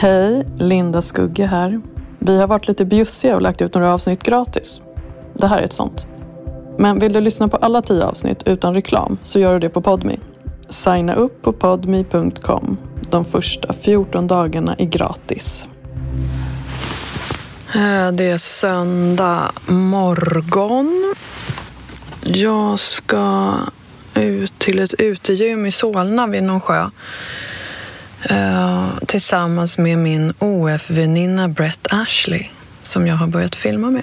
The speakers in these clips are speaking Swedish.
Hej, Linda Skugge här. Vi har varit lite bjussiga och lagt ut några avsnitt gratis. Det här är ett sånt. Men vill du lyssna på alla tio avsnitt utan reklam så gör du det på Podmi. Signa upp på podmi.com. De första 14 dagarna är gratis. Eh, det är söndag morgon. Jag ska ut till ett utegym i Solna vid någon sjö. Uh, tillsammans med min OF-väninna Brett Ashley som jag har börjat filma med.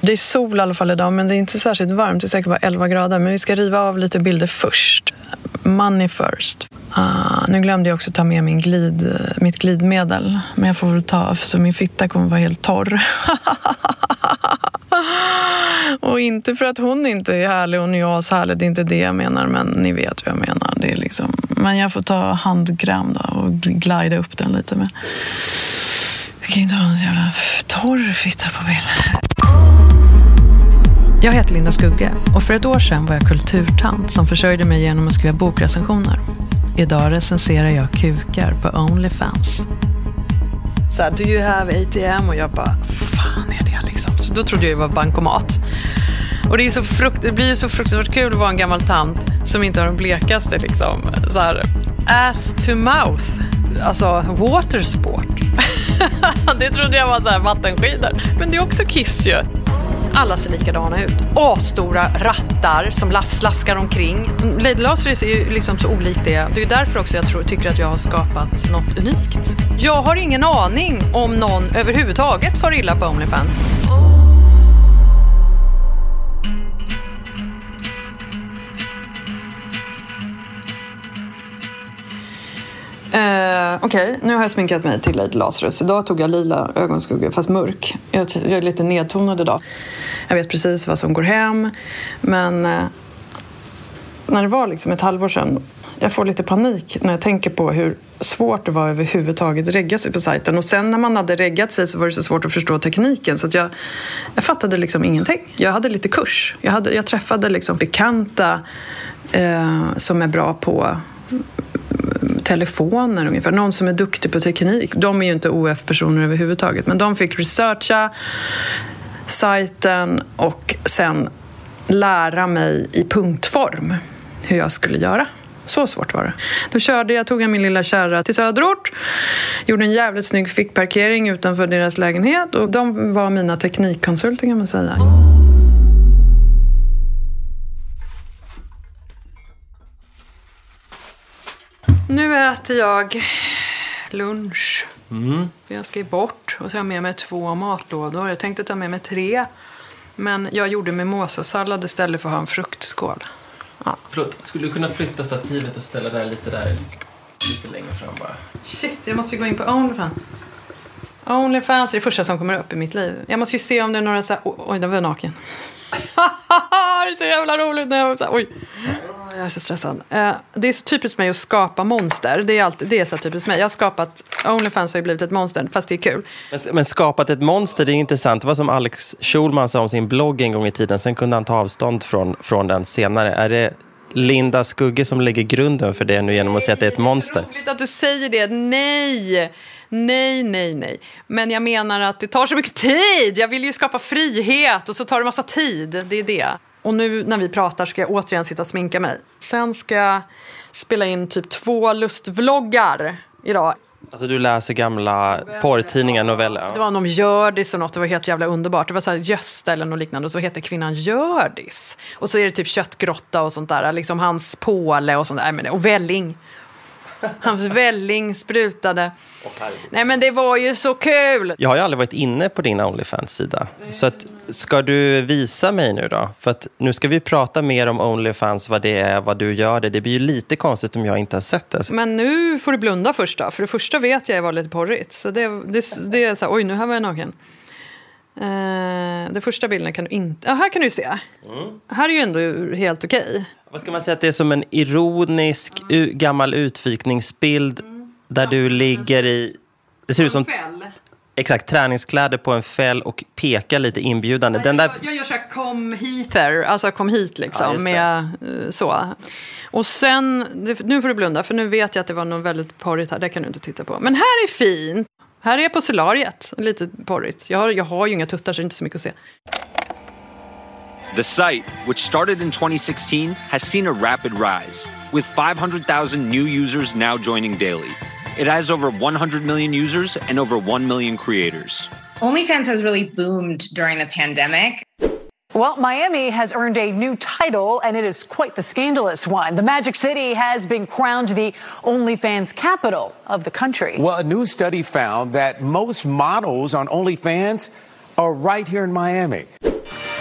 Det är sol i alla fall idag, men det är inte särskilt varmt. Det är säkert bara 11 grader. Men vi ska riva av lite bilder först. Money first. Uh, nu glömde jag också ta med min glid, mitt glidmedel. Men jag får väl ta, för så min fitta kommer vara helt torr. och inte för att hon inte är härlig och jag är ashärlig, det är inte det jag menar. Men ni vet vad jag menar. Det är liksom, men jag får ta handgram då och glida upp den lite. Men jag kan inte ha en jävla torr fitta på bild. Jag heter Linda Skugge och för ett år sedan var jag kulturtant som försörjde mig genom att skriva bokrecensioner. Idag recenserar jag kukar på Onlyfans. Så här, do you have ATM? Och jag bara, fan är det liksom? Så då trodde jag det var bankomat. Och det, är så frukt, det blir så fruktansvärt kul att vara en gammal tant som inte har den blekaste liksom, så här, ass to mouth. Alltså watersport. det trodde jag var så här vattenskidor. Men det är också kiss ju. Alla ser likadana ut. Asstora rattar som slaskar omkring. Lady Lazarus är ju liksom så olik det. Det är därför också jag tror, tycker att jag har skapat något unikt. Jag har ingen aning om någon överhuvudtaget far illa på Onlyfans. Eh, Okej, okay. nu har jag sminkat mig till Lady Lazarus. Idag tog jag lila ögonskugga, fast mörk. Jag, jag, är lite nedtonad idag. Jag vet precis vad som går hem. Men eh, när det var liksom ett halvår sedan, jag får lite panik när jag tänker på hur svårt det var överhuvudtaget att regga sig på sajten. Och sen när man hade reggat sig så var det så svårt att förstå tekniken. Så jag, jag fattade liksom ingenting. Jag hade lite kurs. Jag, hade, jag träffade liksom bekanta eh, som är bra på telefoner ungefär. Någon som är duktig på teknik. De är ju inte OF-personer överhuvudtaget, men de fick researcha sajten och sen lära mig i punktform hur jag skulle göra. Så svårt var det. Då körde jag, tog jag min lilla kärra till söderort, gjorde en jävligt snygg fickparkering utanför deras lägenhet och de var mina teknikkonsulter kan man säga. Nu äter jag lunch. Mm. Jag ska bort och så har jag med mig två matlådor. Jag tänkte ta med mig tre. Men jag gjorde mimosasallad istället för att ha en fruktskål. Ja. Förlåt, skulle du kunna flytta stativet och ställa det lite där lite längre fram bara? Shit, jag måste gå in på Onlyfans. Onlyfans är det första som kommer upp i mitt liv. Jag måste ju se om det är några så här... Oj, den var naken. det är så jävla roligt när jag så här, oj. Jag är så stressad. Eh, det är så typiskt mig att skapa monster. Det är, alltid, det är så typiskt mig. Jag har skapat, Onlyfans har ju blivit ett monster, fast det är kul. Men, men skapat ett monster, det är intressant. Det var som Alex Schulman sa om sin blogg en gång i tiden. Sen kunde han ta avstånd från, från den senare. Är det Linda Skugge som lägger grunden för det nu genom att säga att det är ett monster? Det är roligt att du säger det. Nej! Nej, nej, nej. Men jag menar att det tar så mycket tid. Jag vill ju skapa frihet och så tar det massa tid. Det är det. Och nu när vi pratar ska jag återigen sitta och sminka mig. Sen ska jag spela in typ två lustvloggar idag. Alltså du läser gamla porrtidningar, noveller? Det var någon Gördis och något, det var helt jävla underbart. Det var så här Gösta eller något liknande och så heter kvinnan Gördis. Och så är det typ köttgrotta och sånt där, liksom hans påle och sånt där. Och välling. Hans välling sprutade. Nej men det var ju så kul! Jag har ju aldrig varit inne på din Onlyfans-sida. Så att, ska du visa mig nu då? För att nu ska vi prata mer om Onlyfans, vad det är, vad du gör det. Det blir ju lite konstigt om jag inte har sett det. Men nu får du blunda först då. För det första vet jag var lite porrigt. Så det, det, det är så här, oj nu här var jag naken. Uh, den första bilden kan du inte... Ja, här kan du se. Mm. Här är ju ändå helt okej. Okay. Vad ska man säga att det är som en ironisk mm. gammal utvikningsbild mm. där du ligger i... Det ser ut som... Fäll. Exakt, träningskläder på en fäll och pekar lite inbjudande. Ja, Den där... jag, jag gör så här kom hither, alltså kom hit liksom. Ja, med, uh, så. Och sen, nu får du blunda för nu vet jag att det var något väldigt porrigt här, det kan du inte titta på. Men här är fint. Här är jag på solariet, lite porrigt. Jag har, jag har ju inga tuttar så det är inte så mycket att se. The site, which started in 2016, has seen a rapid rise, with 500,000 new users now joining daily. It has over 100 million users and over 1 million creators. OnlyFans has really boomed during the pandemic. Well, Miami has earned a new title, and it is quite the scandalous one. The Magic City has been crowned the OnlyFans capital of the country. Well, a new study found that most models on OnlyFans are right here in Miami.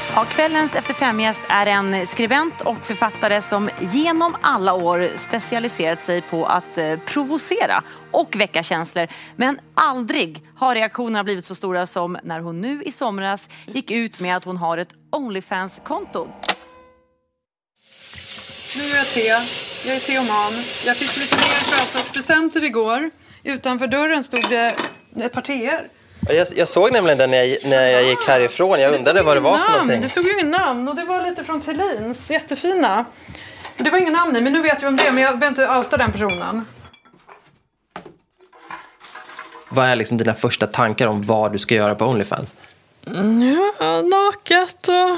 Ja, kvällens Efter fem-gäst är en skribent och författare som genom alla år specialiserat sig på att eh, provocera och väcka känslor. Men aldrig har reaktionerna blivit så stora som när hon nu i somras gick ut med att hon har ett Onlyfans-konto. Nu är jag te. Jag är teoman. Jag fick lite mer födelsedagspresenter igår. Utanför dörren stod det ett par teer. Jag, jag såg nämligen den när jag, när jag gick härifrån. Jag undrade vad det var för namn. någonting. Det stod ju inget namn och det var lite från Thelins. Jättefina. Det var ingen namn i, men nu vet jag vem det. Men jag behöver inte outa den personen. Vad är liksom dina första tankar om vad du ska göra på Onlyfans? Ja, naket och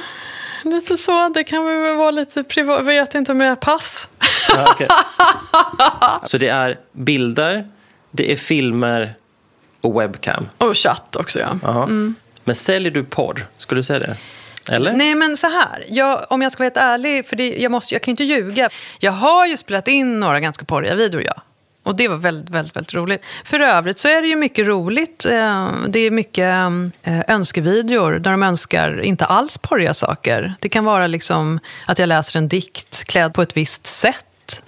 lite så. Det kan väl vara lite privat. Jag vet inte om jag pass. Ja, okej. Så det är bilder, det är filmer och webcam. Och chatt också, ja. Jaha. Men säljer du porr? Skulle du säga det? Eller? Nej, men så här. Jag, om jag ska vara helt ärlig, för det, jag, måste, jag kan ju inte ljuga. Jag har ju spelat in några ganska porriga videor, ja. Och det var väldigt, väldigt, väldigt roligt. För övrigt så är det ju mycket roligt. Eh, Det är mycket eh, önskevideor där de önskar inte alls porriga saker. Det kan vara liksom att jag läser en dikt klädd på ett visst sätt.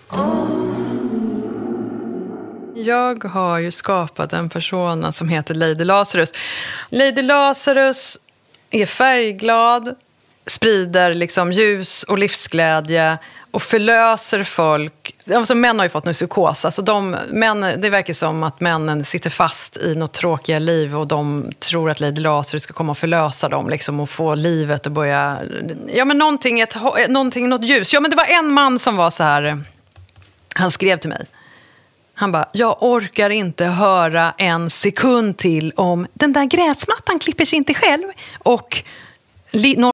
Jag har ju skapat en persona som heter Lady Lazarus. Lady Lazarus är färgglad, sprider liksom ljus och livsglädje och förlöser folk. Alltså, män har ju fått nu psykos. Alltså de, män, det verkar som att männen sitter fast i något tråkiga liv och de tror att Lady Lazarus ska komma och förlösa dem liksom, och få livet att börja... Ja, men någonting, ett, någonting, något ljus. Ja, men det var en man som var så här... Han skrev till mig. Han bara, jag orkar inte höra en sekund till om den där gräsmattan klipper sig inte själv. Och li- någon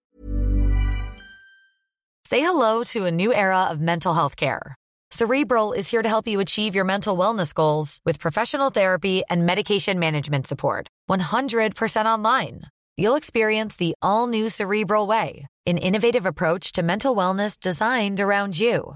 Say hello to a new era of mental health care. Cerebral is here to help you achieve your mental wellness goals with professional therapy and medication management support. 100% online. You'll experience the all new Cerebral Way, an innovative approach to mental wellness designed around you.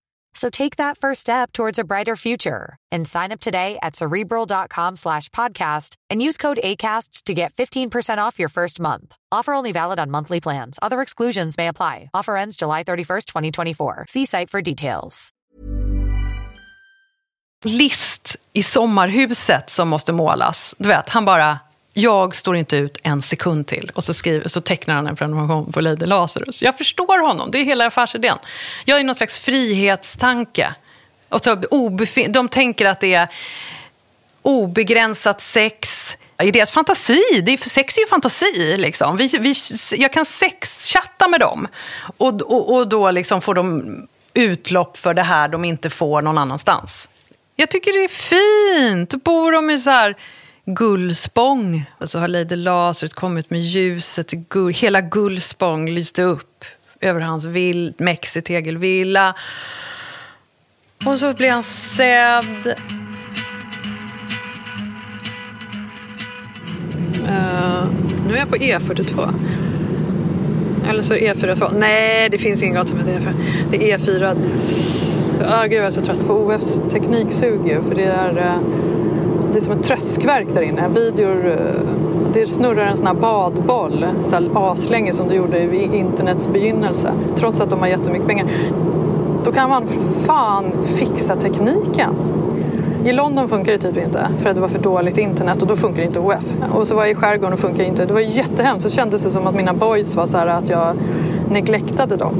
So take that first step towards a brighter future and sign up today at cerebral.com slash podcast and use code ACAST to get 15% off your first month. Offer only valid on monthly plans. Other exclusions may apply. Offer ends July 31st, 2024. See site for details. list i sommarhuset som måste målas. Du vet, han bara, jag står inte ut en sekund till. Och så, skriver, så tecknar han en prenumeration på Lady Lazarus. Jag förstår honom, det är hela affärsidén. Jag är någon slags frihetstanke. Och så obefin- de tänker att det är obegränsat sex i deras fantasi. Det är, sex är ju fantasi. Liksom. Vi, vi, jag kan sexchatta med dem. Och, och, och då liksom får de utlopp för det här de inte får någon annanstans. Jag tycker det är fint. Då bor de i så här Gullspång. Och så alltså, har Lady Lazarus kommit med ljuset. Gull. Hela Gullspång lyste upp över hans vill, mexitegelvilla. Och så blir han sedd. Uh, nu är jag på E42. Eller så är det E4. Nej, det finns ingen gata som heter E4. Det är E4. Oh, gud, jag är så trött på OFs tekniksug ju, för det är, Uh det är som ett tröskverk där inne. Videor, eh, det snurrar en sån här badboll, så här aslänge som det gjorde i internets begynnelse. Trots att de har jättemycket pengar. Då kan man för fan fixa tekniken. I London funkar det typ inte för att det var för dåligt internet och då funkar inte OF. Och så var jag i skärgården och funkar inte. Det var jättehemskt. Så kändes det som att mina boys var så här att jag neglektade dem.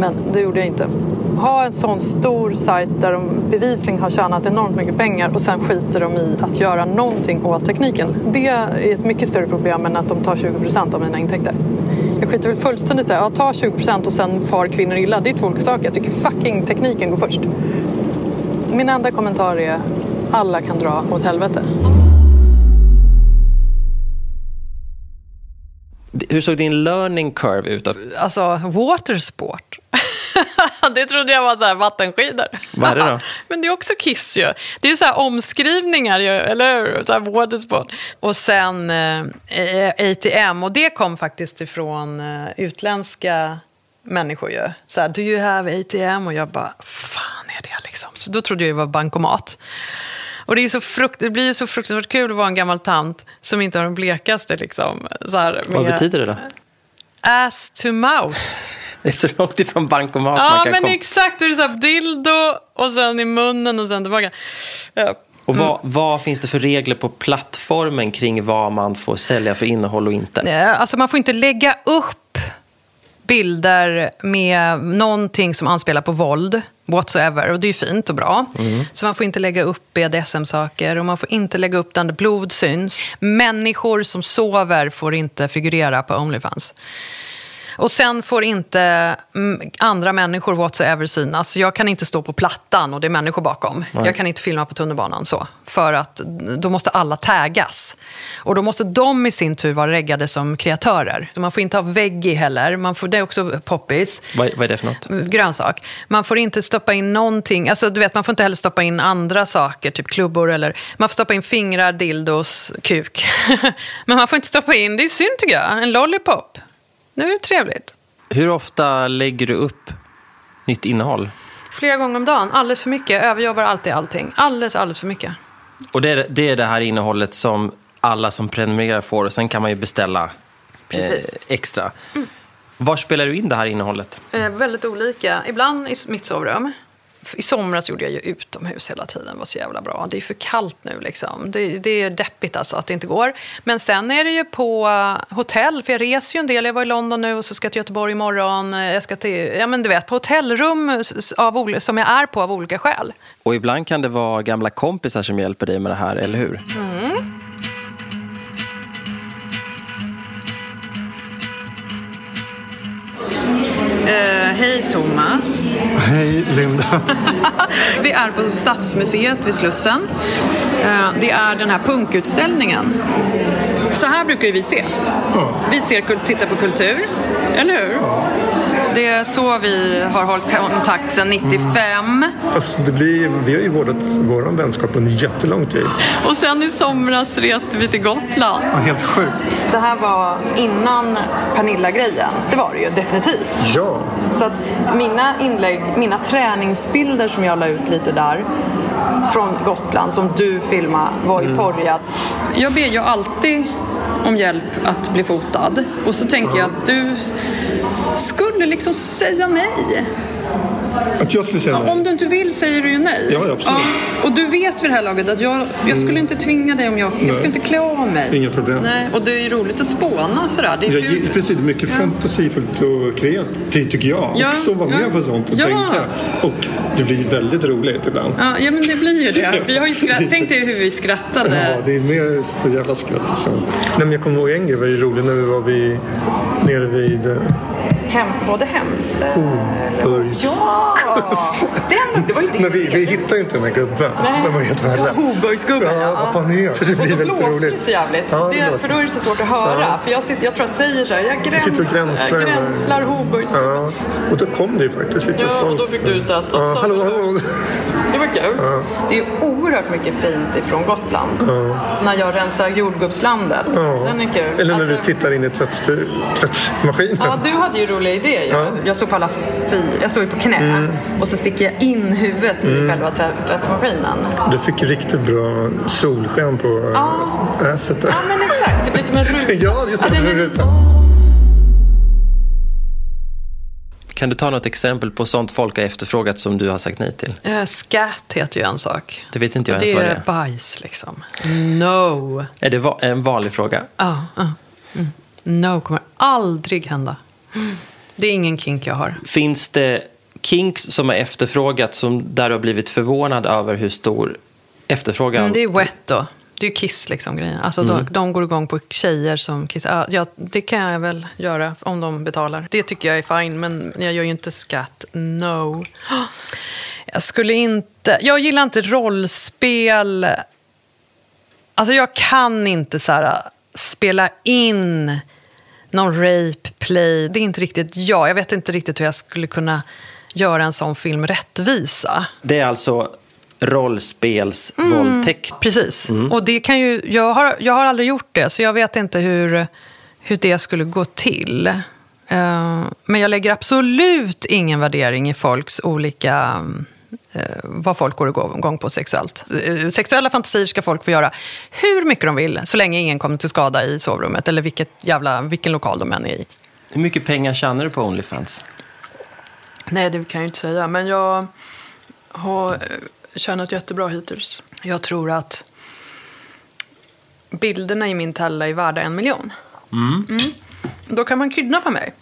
Men det gjorde jag inte. Ha en sån stor sajt där de bevisligen har tjänat enormt mycket pengar och sen skiter de i att göra någonting åt tekniken. Det är ett mycket större problem än att de tar 20 procent av mina intäkter. Jag skiter väl fullständigt i. Ja, ta 20 procent och sen far kvinnor illa. Det är två olika saker. Jag tycker fucking tekniken går först. Min enda kommentar är alla kan dra åt helvete. Hur såg din learning curve ut? Alltså, watersport. det trodde jag var så här vattenskidor. Vad är det då? Men det är också kiss ju. Det är så här omskrivningar ju, eller hur? Så här watersport. Och sen eh, ATM, och det kom faktiskt ifrån eh, utländska människor ju. Så här, do you have ATM? Och jag bara, fan är det liksom? Så då trodde jag det var bankomat. Och det, är så frukt, det blir så fruktansvärt kul att vara en gammal tant som inte har den blekaste. Liksom, så här, med Vad betyder det då? Ass to mouth. Det är så långt ifrån bankomat Ja, man kan men komma. exakt. Det är så här dildo och sen i munnen och sen tillbaka. Ja. Och vad, vad finns det för regler på plattformen kring vad man får sälja för innehåll och inte? Ja, Alltså man får inte lägga upp bilder med någonting som anspelar på våld whatsoever. Och det är ju fint och bra. Så man får inte lägga upp BDSM-saker och man får inte lägga upp där blod syns. Människor som sover får inte figurera på Onlyfans. Och sen får inte mm, andra människor whatsoever synas. Jag kan inte stå på plattan och det är människor bakom. Jag kan inte filma på tunnelbanan så. För att då måste alla taggas. Och då måste de i sin tur vara reggade som kreatörer. Man får inte ha veggie heller. Man får, det är också poppis. Vad, vad är det för något? Grönsak. Man får inte stoppa in någonting. Alltså, du vet, man får inte heller stoppa in andra saker, typ klubbor. Eller, man får stoppa in fingrar, dildos, kuk. Men man får inte stoppa in, det är synd tycker jag, en lollipop. Nu är det trevligt. Hur ofta lägger du upp nytt innehåll? Flera gånger om dagen, alldeles för mycket. Överjobbar alltid allting. Alldeles, alldeles för mycket. Och det är, det är det här innehållet som alla som prenumererar får och sen kan man ju beställa eh, extra. Var spelar du in det här innehållet? Eh, väldigt olika. Ibland i mitt sovrum. I somras gjorde jag ju utomhus hela tiden. Det var så jävla bra. Det är för kallt nu liksom. Det, det är deppigt alltså att det inte går. Men sen är det ju på eh, hotell. För jag reser ju en del. Jag var i London nu och så ska jag till Göteborg imorgon. Eh, Jag ska till, ja men du vet, på hotellrum av, som jag är på av olika skäl. Och ibland kan det vara gamla kompisar som hjälper dig med det här, eller hur? Eh, hej Thomas. Hej Linda. Vi är på Stadsmuseet vid Slussen. Eh, Det är den här punkutställningen. Så här brukar ju vi ses. Vi ser, tittar på kultur, eller hur? Det är så vi har hållit kontakt sedan 95. Alltså, det blir, vi har ju vårdat vår vänskap under jättelång tid. Och sen i somras reste vi till Gotland. Ja, helt sjukt. Det här var innan Pernilla-grejen. Det var det ju definitivt. Ja. Så att mina inlägg, mina träningsbilder som jag la ut lite där från Gotland som du filmade var ju porriga. Jag ber ju alltid om hjälp att bli fotad och så tänker jag att du skulle liksom säga nej. Att jag skulle säga nej. Om du inte vill säger du ju nej. Ja, ja, absolut. Och du vet vid det här laget att jag, jag skulle inte tvinga dig om jag... Jag ska inte klä av mig. Inga problem. Nej, och det är ju roligt att spåna sådär. Det är Jag, kul. precis, mycket fantasifullt och kreativt tycker jag. Ja, Också vara med ja. på sånt och Ja. tänka. Och det blir väldigt roligt ibland. Ja, ja, men det blir ju det. Vi har ju skratt... Tänk dig hur vi skrattade. Ja, det är mer så jävla skratt så. Nej, men jag kommer ihåg en grej var ju rolig när vi var vid, nere vid Hem, både hems... Burgs. Ja! Den, det var ju. När vi, vi hittade ju inte den här gubben. Den var helt värdelös. Hoburgsgubben, Ja, vad fan är det? Så det blir väldigt blåste det roligt. så jävligt. Ja, det för då är det så svårt att höra. Ja. För jag, sitter, jag tror att jag säger så här, jag gräns, gränslar. gränslar Hoburgsgubben. Ja, och då kom det ju faktiskt lite Ja, folk. och då fick du här, stopp, Ja, stopp, hallå, hallå. Det var kul. Det är oerhört mycket fint ifrån Gotland. När jag rensar jordgubbslandet. Den är kul. Eller när du Alltså- tittar in i tvättstu- tvättmaskinen. Ja, du hade ju roliga idéer. Jag, jag stod på alla fy, jag stod på knä Mm. och så sticker jag in huvudet i själva tvätt- tvättmaskinen. Du fick riktigt bra solsken på äh, asset där. Ja, men exakt. Det blir som en ruta. Ja, just det. den den Kan du ta något exempel på sånt folk har efterfrågat som du har sagt nej till? Eh, Scat heter ju en sak. Det vet inte jag det ens vad det är är. bajs liksom. No. Är det va- en vanlig fråga? Ja, ja. Mm. No kommer aldrig hända. Det är ingen kink jag har. Finns det kinks som är efterfrågat som där du har blivit förvånad över hur stor efterfrågan... Mm, det är wet då. Det är ju kiss liksom grejen. Alltså Mm. de, de går igång på tjejer som kissar. Ja, det kan jag väl göra om de betalar. Det tycker jag är fine, men jag gör ju inte skatt. No. Jag skulle inte... Jag gillar inte rollspel. Alltså jag kan inte så här, spela in någon rape play. Det är inte riktigt jag. Jag vet inte riktigt hur jag skulle kunna göra en sån film rättvisa. Det är alltså rollspelsvåldtäkt. Precis. Och det kan ju, jag, har, jag har aldrig gjort det, så jag vet inte hur, hur det skulle gå till. Eh, men jag lägger absolut ingen värdering i folks olika... eh, vad folk går igång på sexuellt. Eh, Sexuella fantasier ska folk få göra hur mycket de vill, så länge ingen kommer till skada i sovrummet eller vilket jävla, vilken lokal de än är i. Hur mycket pengar tjänar du på Onlyfans? Nej, det kan jag inte säga. Men jag har tjänat jättebra hittills. Jag tror att bilderna i min tälla är värda en miljon. Mm. Då kan man kidnappa mig.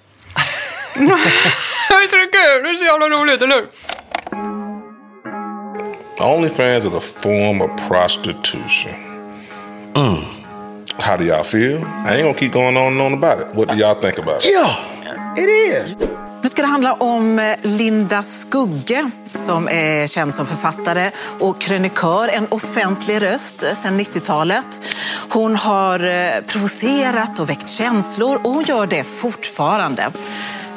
Visst är det kul? Det är så jävla roligt, eller hur? OnlyFans is a form of prostitution. Mm. How do y'all feel? I ain't gonna keep going on and on about it. What do y'all think about it? Yeah, it is. Nu ska det handla om eh, Linda Skugge som är känd som författare och krönikör, en offentlig röst sedan 90-talet. Hon har eh, provocerat och väckt känslor och hon gör det fortfarande.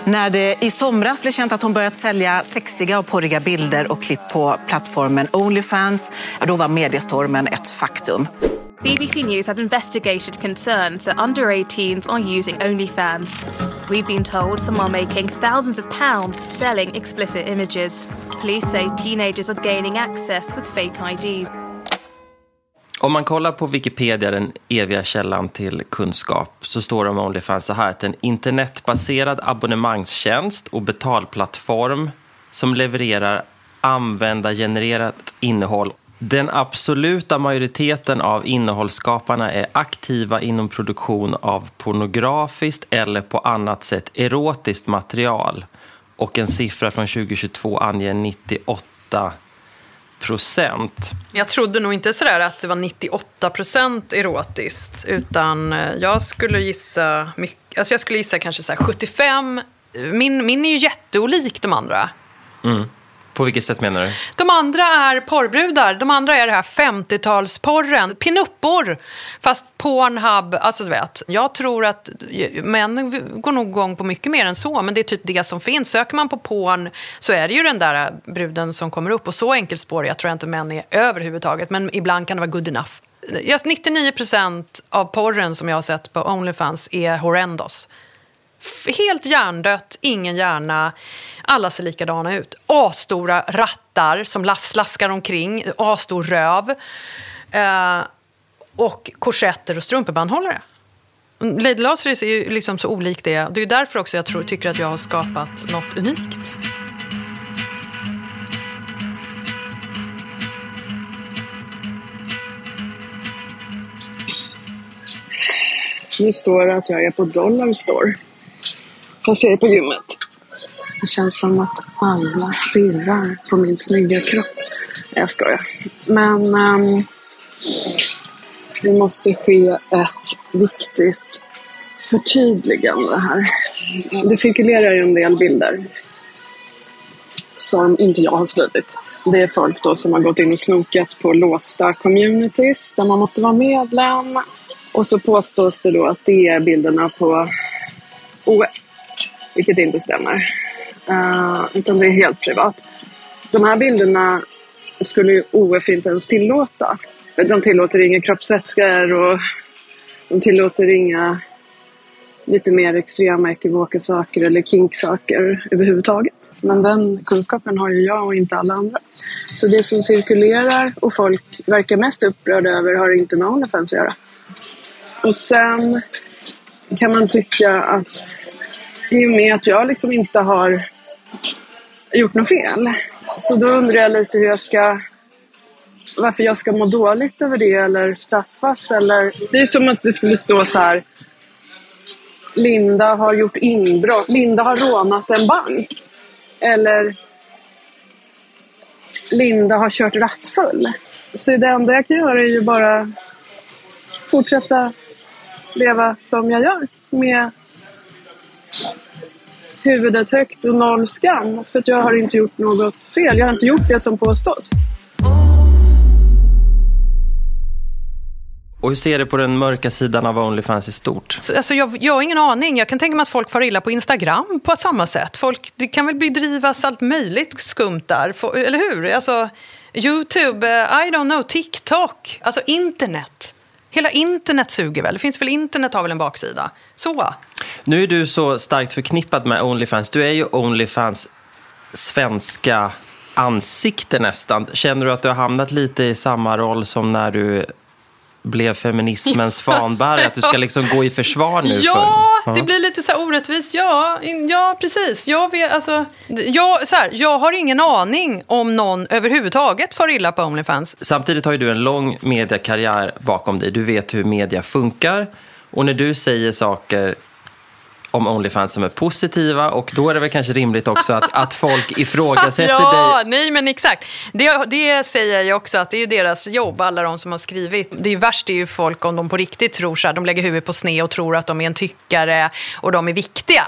När det i somras blev känt att hon börjat sälja sexiga och porriga bilder och klipp på plattformen Onlyfans, ja, då var mediestormen ett faktum. BBC News has investigated concerns that under 18s are using OnlyFans. We've been told some are making thousands of pounds selling explicit images. Police say teenagers are gaining access with fake IDs. Om man kollar på Wikipedia, den eviga källan till kunskap, så står det om Onlyfans så här att en internetbaserad abonnemangstjänst och betalplattform som levererar användargenererat innehåll. Den absoluta majoriteten av innehållsskaparna är aktiva inom produktion av pornografiskt eller på annat sätt erotiskt material. Och en siffra från 2022 anger 98 procent. Jag trodde nog inte sådär att det var 98 procent erotiskt. Utan eh, jag skulle gissa, mycket, alltså jag skulle gissa kanske så här 75. Min, min är ju jätteolik de andra. Mm. På vilket sätt menar du? De andra är porrbrudar. De andra är det här 50-talsporren. Pinuppor. Fast Pornhub. Alltså du vet. Jag tror att män går nog igång på mycket mer än så. Men det är typ det som finns. Söker man på porn så är det ju den där bruden som kommer upp. Och så enkelspårig jag tror jag inte män är överhuvudtaget. Men ibland kan det vara good enough. Just 99% av porren som jag har sett på Onlyfans är horrendos. Helt hjärndött, ingen hjärna. Alla ser likadana ut. Asstora rattar som las- slaskar omkring, asstor röv. Eh, och korsetter och strumpebandhållare. Lady Lazarus är ju liksom så olik det. Det är därför också jag tror, tycker att jag har skapat något unikt. Nu står det att jag är på Dollar Store. Är på gymmet. Det känns som att alla stirrar på min snygga kropp. Jag skojar. Men ehm, det måste ske ett viktigt förtydligande här. Det cirkulerar ju en del bilder som inte jag har spridit. Det är folk då som har gått in och snokat på låsta communities där man måste vara medlem. Och så påstås det då att det är bilderna på vilket inte stämmer. Uh, utan det är helt privat. De här bilderna skulle ju OF inte ens tillåta. De tillåter inga kroppsvätskor och de tillåter inga lite mer extrema ekivoka saker eller kinksaker överhuvudtaget. Men den kunskapen har ju jag och inte alla andra. Så det som cirkulerar och folk verkar mest upprörda över har inte med Onlyfans att göra. Och sen kan man tycka att i och med att jag liksom inte har gjort något fel. Så då undrar jag lite hur jag ska varför jag ska må dåligt över det eller straffas eller... Det är som att det skulle stå så här Linda har gjort inbrott. Linda har rånat en bank. Eller Linda har kört rattfull. Så det enda jag kan göra är ju bara fortsätta leva som jag gör. Med huvudet högt och noll skam. För att jag har inte gjort något fel. Jag har inte gjort det som påstås. Och hur ser du på den mörka sidan av Onlyfans i stort? Så, alltså jag, jag har ingen aning. Jag kan tänka mig att folk far illa på Instagram på samma sätt. Folk, det kan väl bedrivas allt möjligt skumt där, eller hur? Alltså, Youtube, uh, I don't know, TikTok, alltså internet. Hela internet suger väl? Det finns väl internet har väl en baksida? Så. Nu är du så starkt förknippad med Onlyfans. Du är ju Onlyfans svenska ansikte nästan. Känner du att du har hamnat lite i samma roll som när du blev feminismens fanbärare? Att du ska liksom gå i försvar nu? Ja, för... det blir lite så här orättvist. Ja, ja precis. Jag, vet, alltså, jag, så här, jag har ingen aning om någon överhuvudtaget far illa på Onlyfans. Samtidigt har ju du en lång mediekarriär bakom dig. Du vet hur media funkar. Och när du säger saker om Onlyfans som är positiva och då är det väl kanske rimligt också att, att folk ifrågasätter ja, dig. nej men exakt. Det, det säger jag ju också att det är ju deras jobb, alla de som har skrivit. Det är värst är ju folk om de på riktigt tror så här, de lägger huvudet på sned och tror att de är en tyckare och de är viktiga.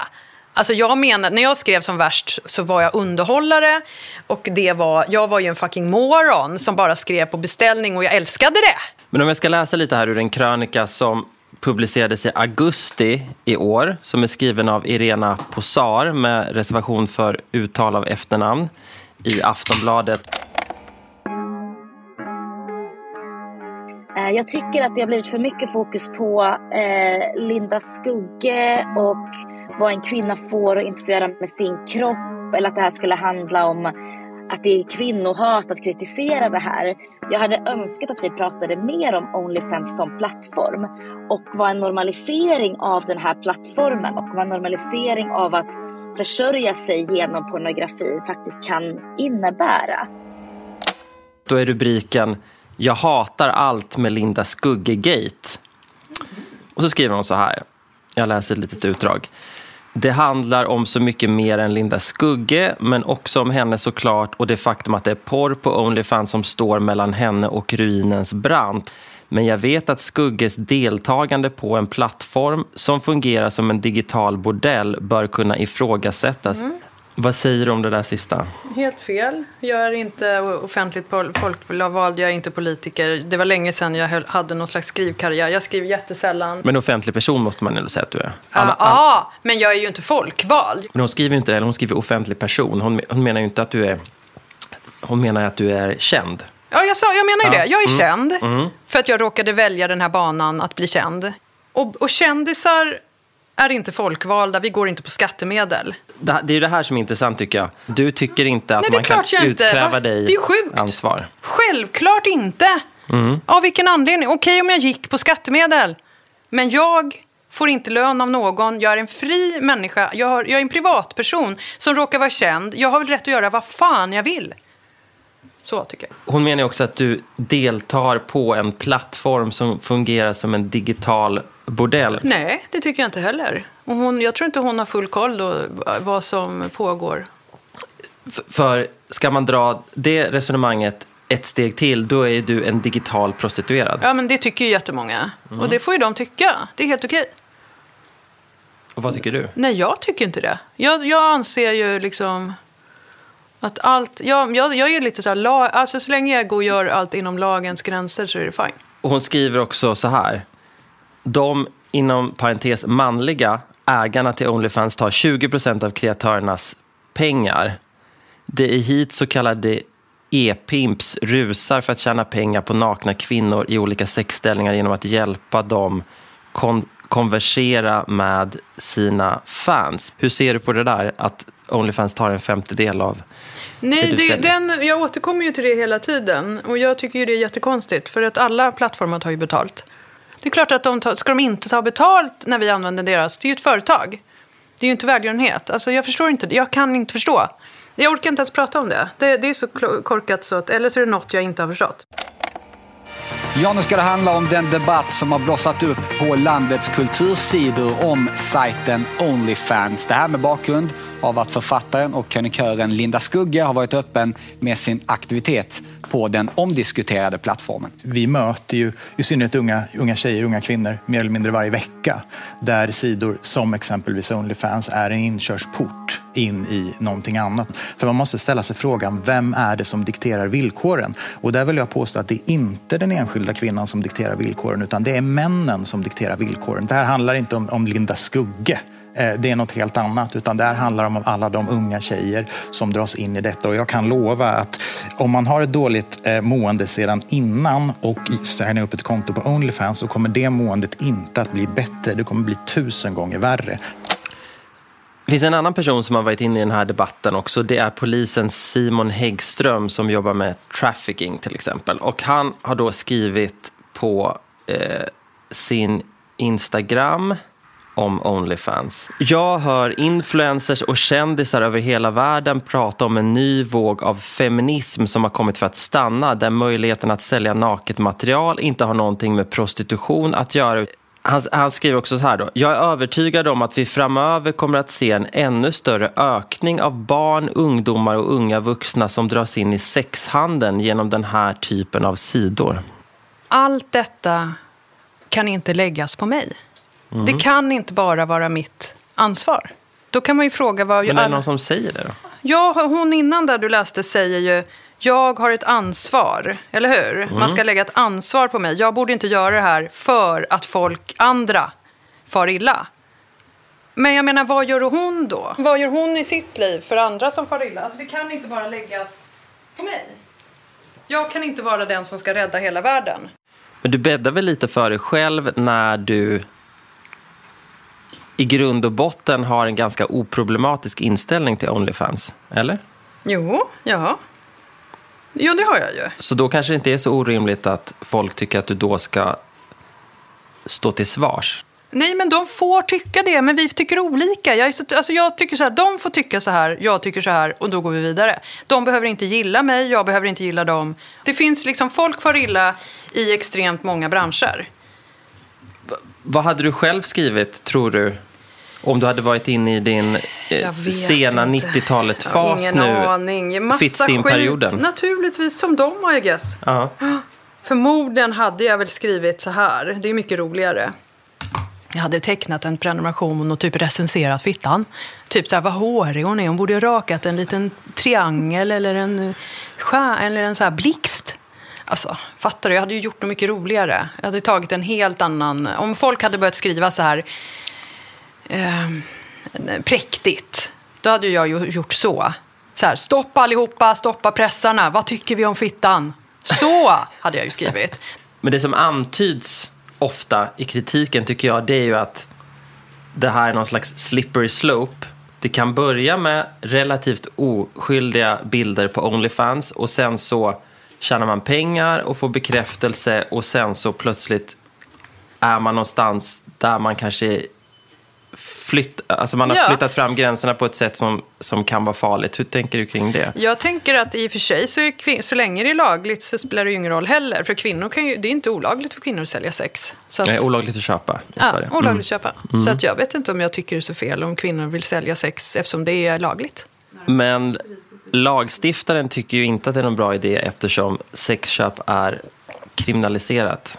Alltså jag menar, när jag skrev som värst så var jag underhållare och det var, jag var ju en fucking moron som bara skrev på beställning och jag älskade det. Men om jag ska läsa lite här ur en krönika som publicerades i augusti i år som är skriven av Irena Posar med reservation för uttal av efternamn i Aftonbladet. Eh, jag tycker att det har blivit för mycket fokus på eh, Linda Skugge och vad en kvinna får och inte får göra med sin kropp. Eller att det här skulle handla om att det är kvinnohat att kritisera det här. Jag hade önskat att vi pratade mer om Onlyfans som plattform och vad en normalisering av den här plattformen och vad en normalisering av att försörja sig genom pornografi faktiskt kan innebära. Då är rubriken Jag hatar allt med Linda Skugge-gate. Och så skriver hon så här. Jag läser ett litet utdrag. Det handlar om så mycket mer än Linda Skugge, men också om henne såklart och det faktum att det är porr på Onlyfans som står mellan henne och ruinens brant. Men jag vet att Skugges deltagande på en plattform som fungerar som en digital bordell bör kunna ifrågasättas. Mm. Vad säger du om det där sista? Helt fel. Jag är inte offentligt folkvald, jag är inte politiker. Det var länge sedan jag hade någon slags skrivkarriär. Jag skriver jättesällan. Men offentlig person måste man ändå säga att du är. Ja, ah, men jag är ju inte folkvald. Men hon skriver inte det, hon skriver offentlig person. Hon, hon menar ju inte att du är... Hon menar att du är känd. Ja, jag, sa, jag menar ju ja. det. Jag är mm. känd mm. för att jag råkade välja den här banan att bli känd. Och, och kändisar är inte folkvalda, vi går inte på skattemedel. Det, är det här som är intressant tycker jag. Du tycker inte att Nej, man kan utkräva inte. dig det är sjukt. ansvar. Självklart inte. Mm. Av vilken anledning? Okej om jag gick på skattemedel. Men jag får inte lön av någon. Jag är en fri människa. Jag, har, jag är en privatperson som råkar vara känd. Jag har väl rätt att göra vad fan jag vill. Så tycker jag. Hon menar också att du deltar på en plattform som fungerar som en digital bordell. Nej, det tycker jag inte heller. Och hon, jag tror inte hon har full koll då vad som pågår. F för ska man dra det resonemanget ett steg till, då är du en digital prostituerad. Ja, men det tycker ju jättemånga. Mm. Och det får ju de tycka. Det är helt okej. Och vad tycker du? Nej, jag tycker inte det. Jag, jag anser ju liksom att allt... Jag, jag, jag är lite så här, lag, alltså så länge jag går och gör allt inom lagens gränser så är det fine. Och hon skriver också så här de, inom parentes manliga, ägarna till Onlyfans tar 20 procent av kreatörernas pengar. Det är hit så kallade e-pimps rusar för att tjäna pengar på nakna kvinnor i olika sexställningar genom att hjälpa dem kon konversera med sina fans. Hur ser du på det där, att Onlyfans tar en femtedel av Nej, det, den, jag återkommer ju till det hela tiden. Och jag tycker ju det är jättekonstigt, för att alla plattformar tar ju betalt. Det är klart att de tar, ska de inte ta betalt när vi använder deras? Det är ju ett företag. Det är ju inte välgörenhet. Alltså jag förstår inte Jag kan inte förstå. Jag orkar inte ens prata om det. Det, det är så korkat så att, eller så är det något jag inte har förstått. Ja, nu ska det handla om den debatt som har blossat upp på landets kultursidor om sajten Onlyfans. Det här med bakgrund av att författaren och krönikören Linda Skugge har varit öppen med sin aktivitet på den omdiskuterade plattformen. Vi möter ju i synnerhet unga, unga tjejer, unga kvinnor mer eller mindre varje vecka där sidor som exempelvis Onlyfans är en inkörsport in i någonting annat. För man måste ställa sig frågan, vem är det som dikterar villkoren? Och där vill jag påstå att det är inte den enskilda kvinnan som dikterar villkoren utan det är männen som dikterar villkoren. Det här handlar inte om, om Linda Skugge Eh, det är något helt annat. Utan det här handlar om alla de unga tjejer som dras in i detta. Och jag kan lova att om man har ett dåligt eh, mående sedan innan och signar upp ett konto på Onlyfans så kommer det måendet inte att bli bättre. Det kommer bli tusen gånger värre. Det finns en annan person som har varit inne i den här debatten också. Det är polisen Simon Häggström som jobbar med trafficking till exempel. Och han har då skrivit på eh, sin Instagram om Onlyfans. Jag hör influencers och kändisar över hela världen prata om en ny våg av feminism som har kommit för att stanna där möjligheten att sälja naket material inte har någonting med prostitution att göra. Han, han, skriver också så här då. Jag är övertygad om att vi framöver kommer att se en ännu större ökning av barn, ungdomar och unga vuxna som dras in i sexhandeln genom den här typen av sidor. Allt detta kan inte läggas på mig. Mm. Det kan inte bara vara mitt ansvar. Då kan man ju fråga vad... Men är det någon som säger det då? Ja, hon innan där du läste säger ju jag har ett ansvar, eller hur? Mm. Man ska lägga ett ansvar på mig. Jag borde inte göra det här för att folk, andra, far illa. Men jag menar, vad gör hon då? Vad gör hon i sitt liv för andra som far illa? Alltså det kan inte bara läggas på mig. Jag kan inte vara den som ska rädda hela världen. Men du bäddar väl lite för dig själv när du i grund och botten har en ganska oproblematisk inställning till Onlyfans, eller? Jo, ja. Jo, det har jag ju. Så då kanske det inte är så orimligt att folk tycker att du då ska stå till svars? Nej, men de får tycka det, men vi tycker olika. Jag, så, alltså jag tycker så här, de får tycka så här, jag tycker så här och då går vi vidare. De behöver inte gilla mig, jag behöver inte gilla dem. Det finns liksom, folk far illa i extremt många branscher. V vad hade du själv skrivit, tror du, om du hade varit inne i din eh, sena 90-talet-fas nu, aning. Massa Fittstim-perioden. Naturligtvis som dem, I guess. Ja. Förmodligen hade jag väl skrivit så här. Det är mycket roligare. Jag hade tecknat en prenumeration och typ recenserat fittan. Typ så här, vad hårig hon är. Hon borde ha rakat en liten triangel eller en stjärna eller en så här blixt. Alltså, fattar du? Jag hade ju gjort något mycket roligare. Jag hade tagit en helt annan... Om folk hade börjat skriva så här eh, präktigt, då hade jag ju gjort så. Så här, stopp allihopa, stoppa pressarna, vad tycker vi om fittan? Så hade jag ju skrivit. Men det som antyds ofta i kritiken tycker jag, det är ju att det här är någon slags slippery slope. Det kan börja med relativt oskyldiga bilder på Onlyfans och sen så tjänar man pengar och får bekräftelse och sen så plötsligt är man någonstans där man kanske flytt, alltså man har ja. flyttat fram gränserna på ett sätt som, som kan vara farligt. Hur tänker du kring det? Jag tänker att i och för sig så, är så länge det är lagligt så spelar det ju ingen roll heller. För kvinnor kan ju, det är inte olagligt för kvinnor att sälja sex. Så att, Nej, olagligt att köpa i ja, Sverige. olagligt mm. att köpa. Mm. Så att jag vet inte om jag tycker det är så fel om kvinnor vill sälja sex eftersom det är lagligt. Men lagstiftaren tycker ju inte att det är någon bra idé eftersom sexköp är kriminaliserat.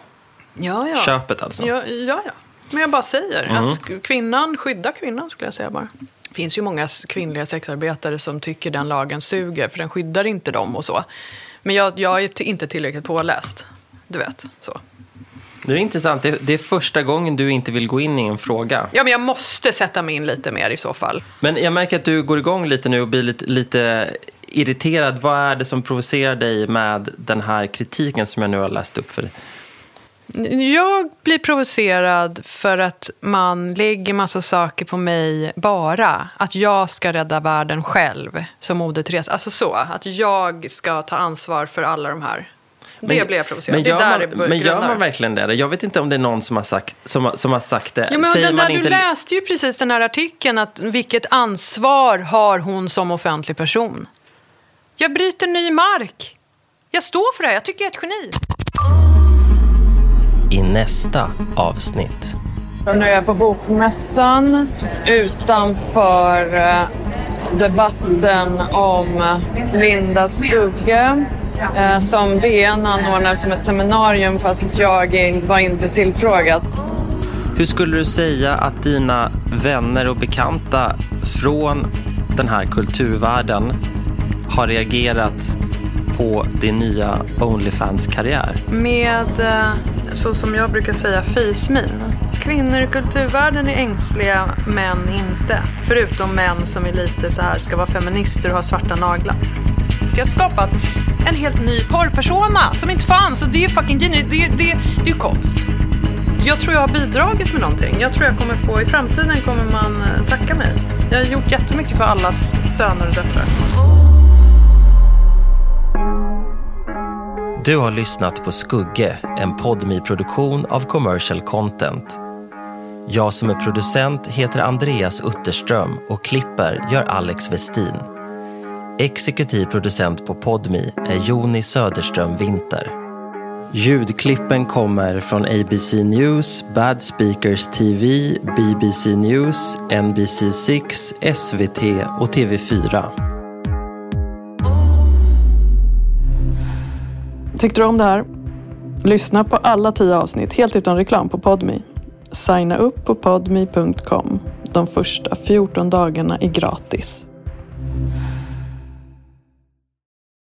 Ja, ja. Köpet alltså. Ja, ja. ja. Men jag bara säger mm. att kvinnan, skydda kvinnan skulle jag säga bara. Det finns ju många kvinnliga sexarbetare som tycker den lagen suger för den skyddar inte dem och så. Men jag, jag är inte tillräckligt påläst. Du vet, så. Det är intressant. Det, det är första gången du inte vill gå in i en fråga. Ja, men jag måste sätta mig in lite mer i så fall. Men jag märker att du går igång lite nu och blir lite, lite irriterad. Vad är det som provocerar dig med den här kritiken som jag nu har läst upp för dig? Jag blir provocerad för att man lägger massa saker på mig bara. Att jag ska rädda världen själv, som Moder Teresa. Alltså så, att jag ska ta ansvar för alla de här. Det men, blir jag provocerad. Men gör, man, men gör man verkligen det? Jag vet inte om det är någon som har sagt, som, som har sagt det. Jo, men Säger den där, inte... Du läste ju precis den här artikeln, att vilket ansvar har hon som offentlig person? Jag bryter ny mark. Jag står för det här, jag tycker jag är ett geni. I nästa avsnitt. Nu är jag på Bokmässan utanför eh, debatten om Linda Skugge eh, som DN anordnar som ett seminarium fast jag var inte tillfrågad. Hur skulle du säga att dina vänner och bekanta från den här kulturvärlden har reagerat på din nya Onlyfans-karriär? Med, eh, så som jag brukar säga, fismin. Kvinnor i kulturvärlden är ängsliga, män inte. Förutom män som är lite så här, ska vara feminister och ha svarta naglar. Jag har skapat en helt ny porrpersona som inte fanns och det är ju fucking genius. Det är ju det, det är konst. Jag tror jag har bidragit med någonting. Jag tror jag kommer få, i framtiden kommer man eh, tacka mig. Jag har gjort jättemycket för allas söner och döttrar. Du har lyssnat på Skugge, en podmi produktion av Commercial Content. Jag som är producent heter Andreas Utterström och klipper gör Alex Westin. Exekutiv producent på Podmi är Joni Söderström Winter. Ljudklippen kommer från ABC News, Bad Speakers TV, BBC News, NBC6, SVT och TV4. Tyckte du om det här? Lyssna på alla tio avsnitt helt utan reklam på Podmi. Signa upp på podmi.com. De första 14 dagarna är gratis.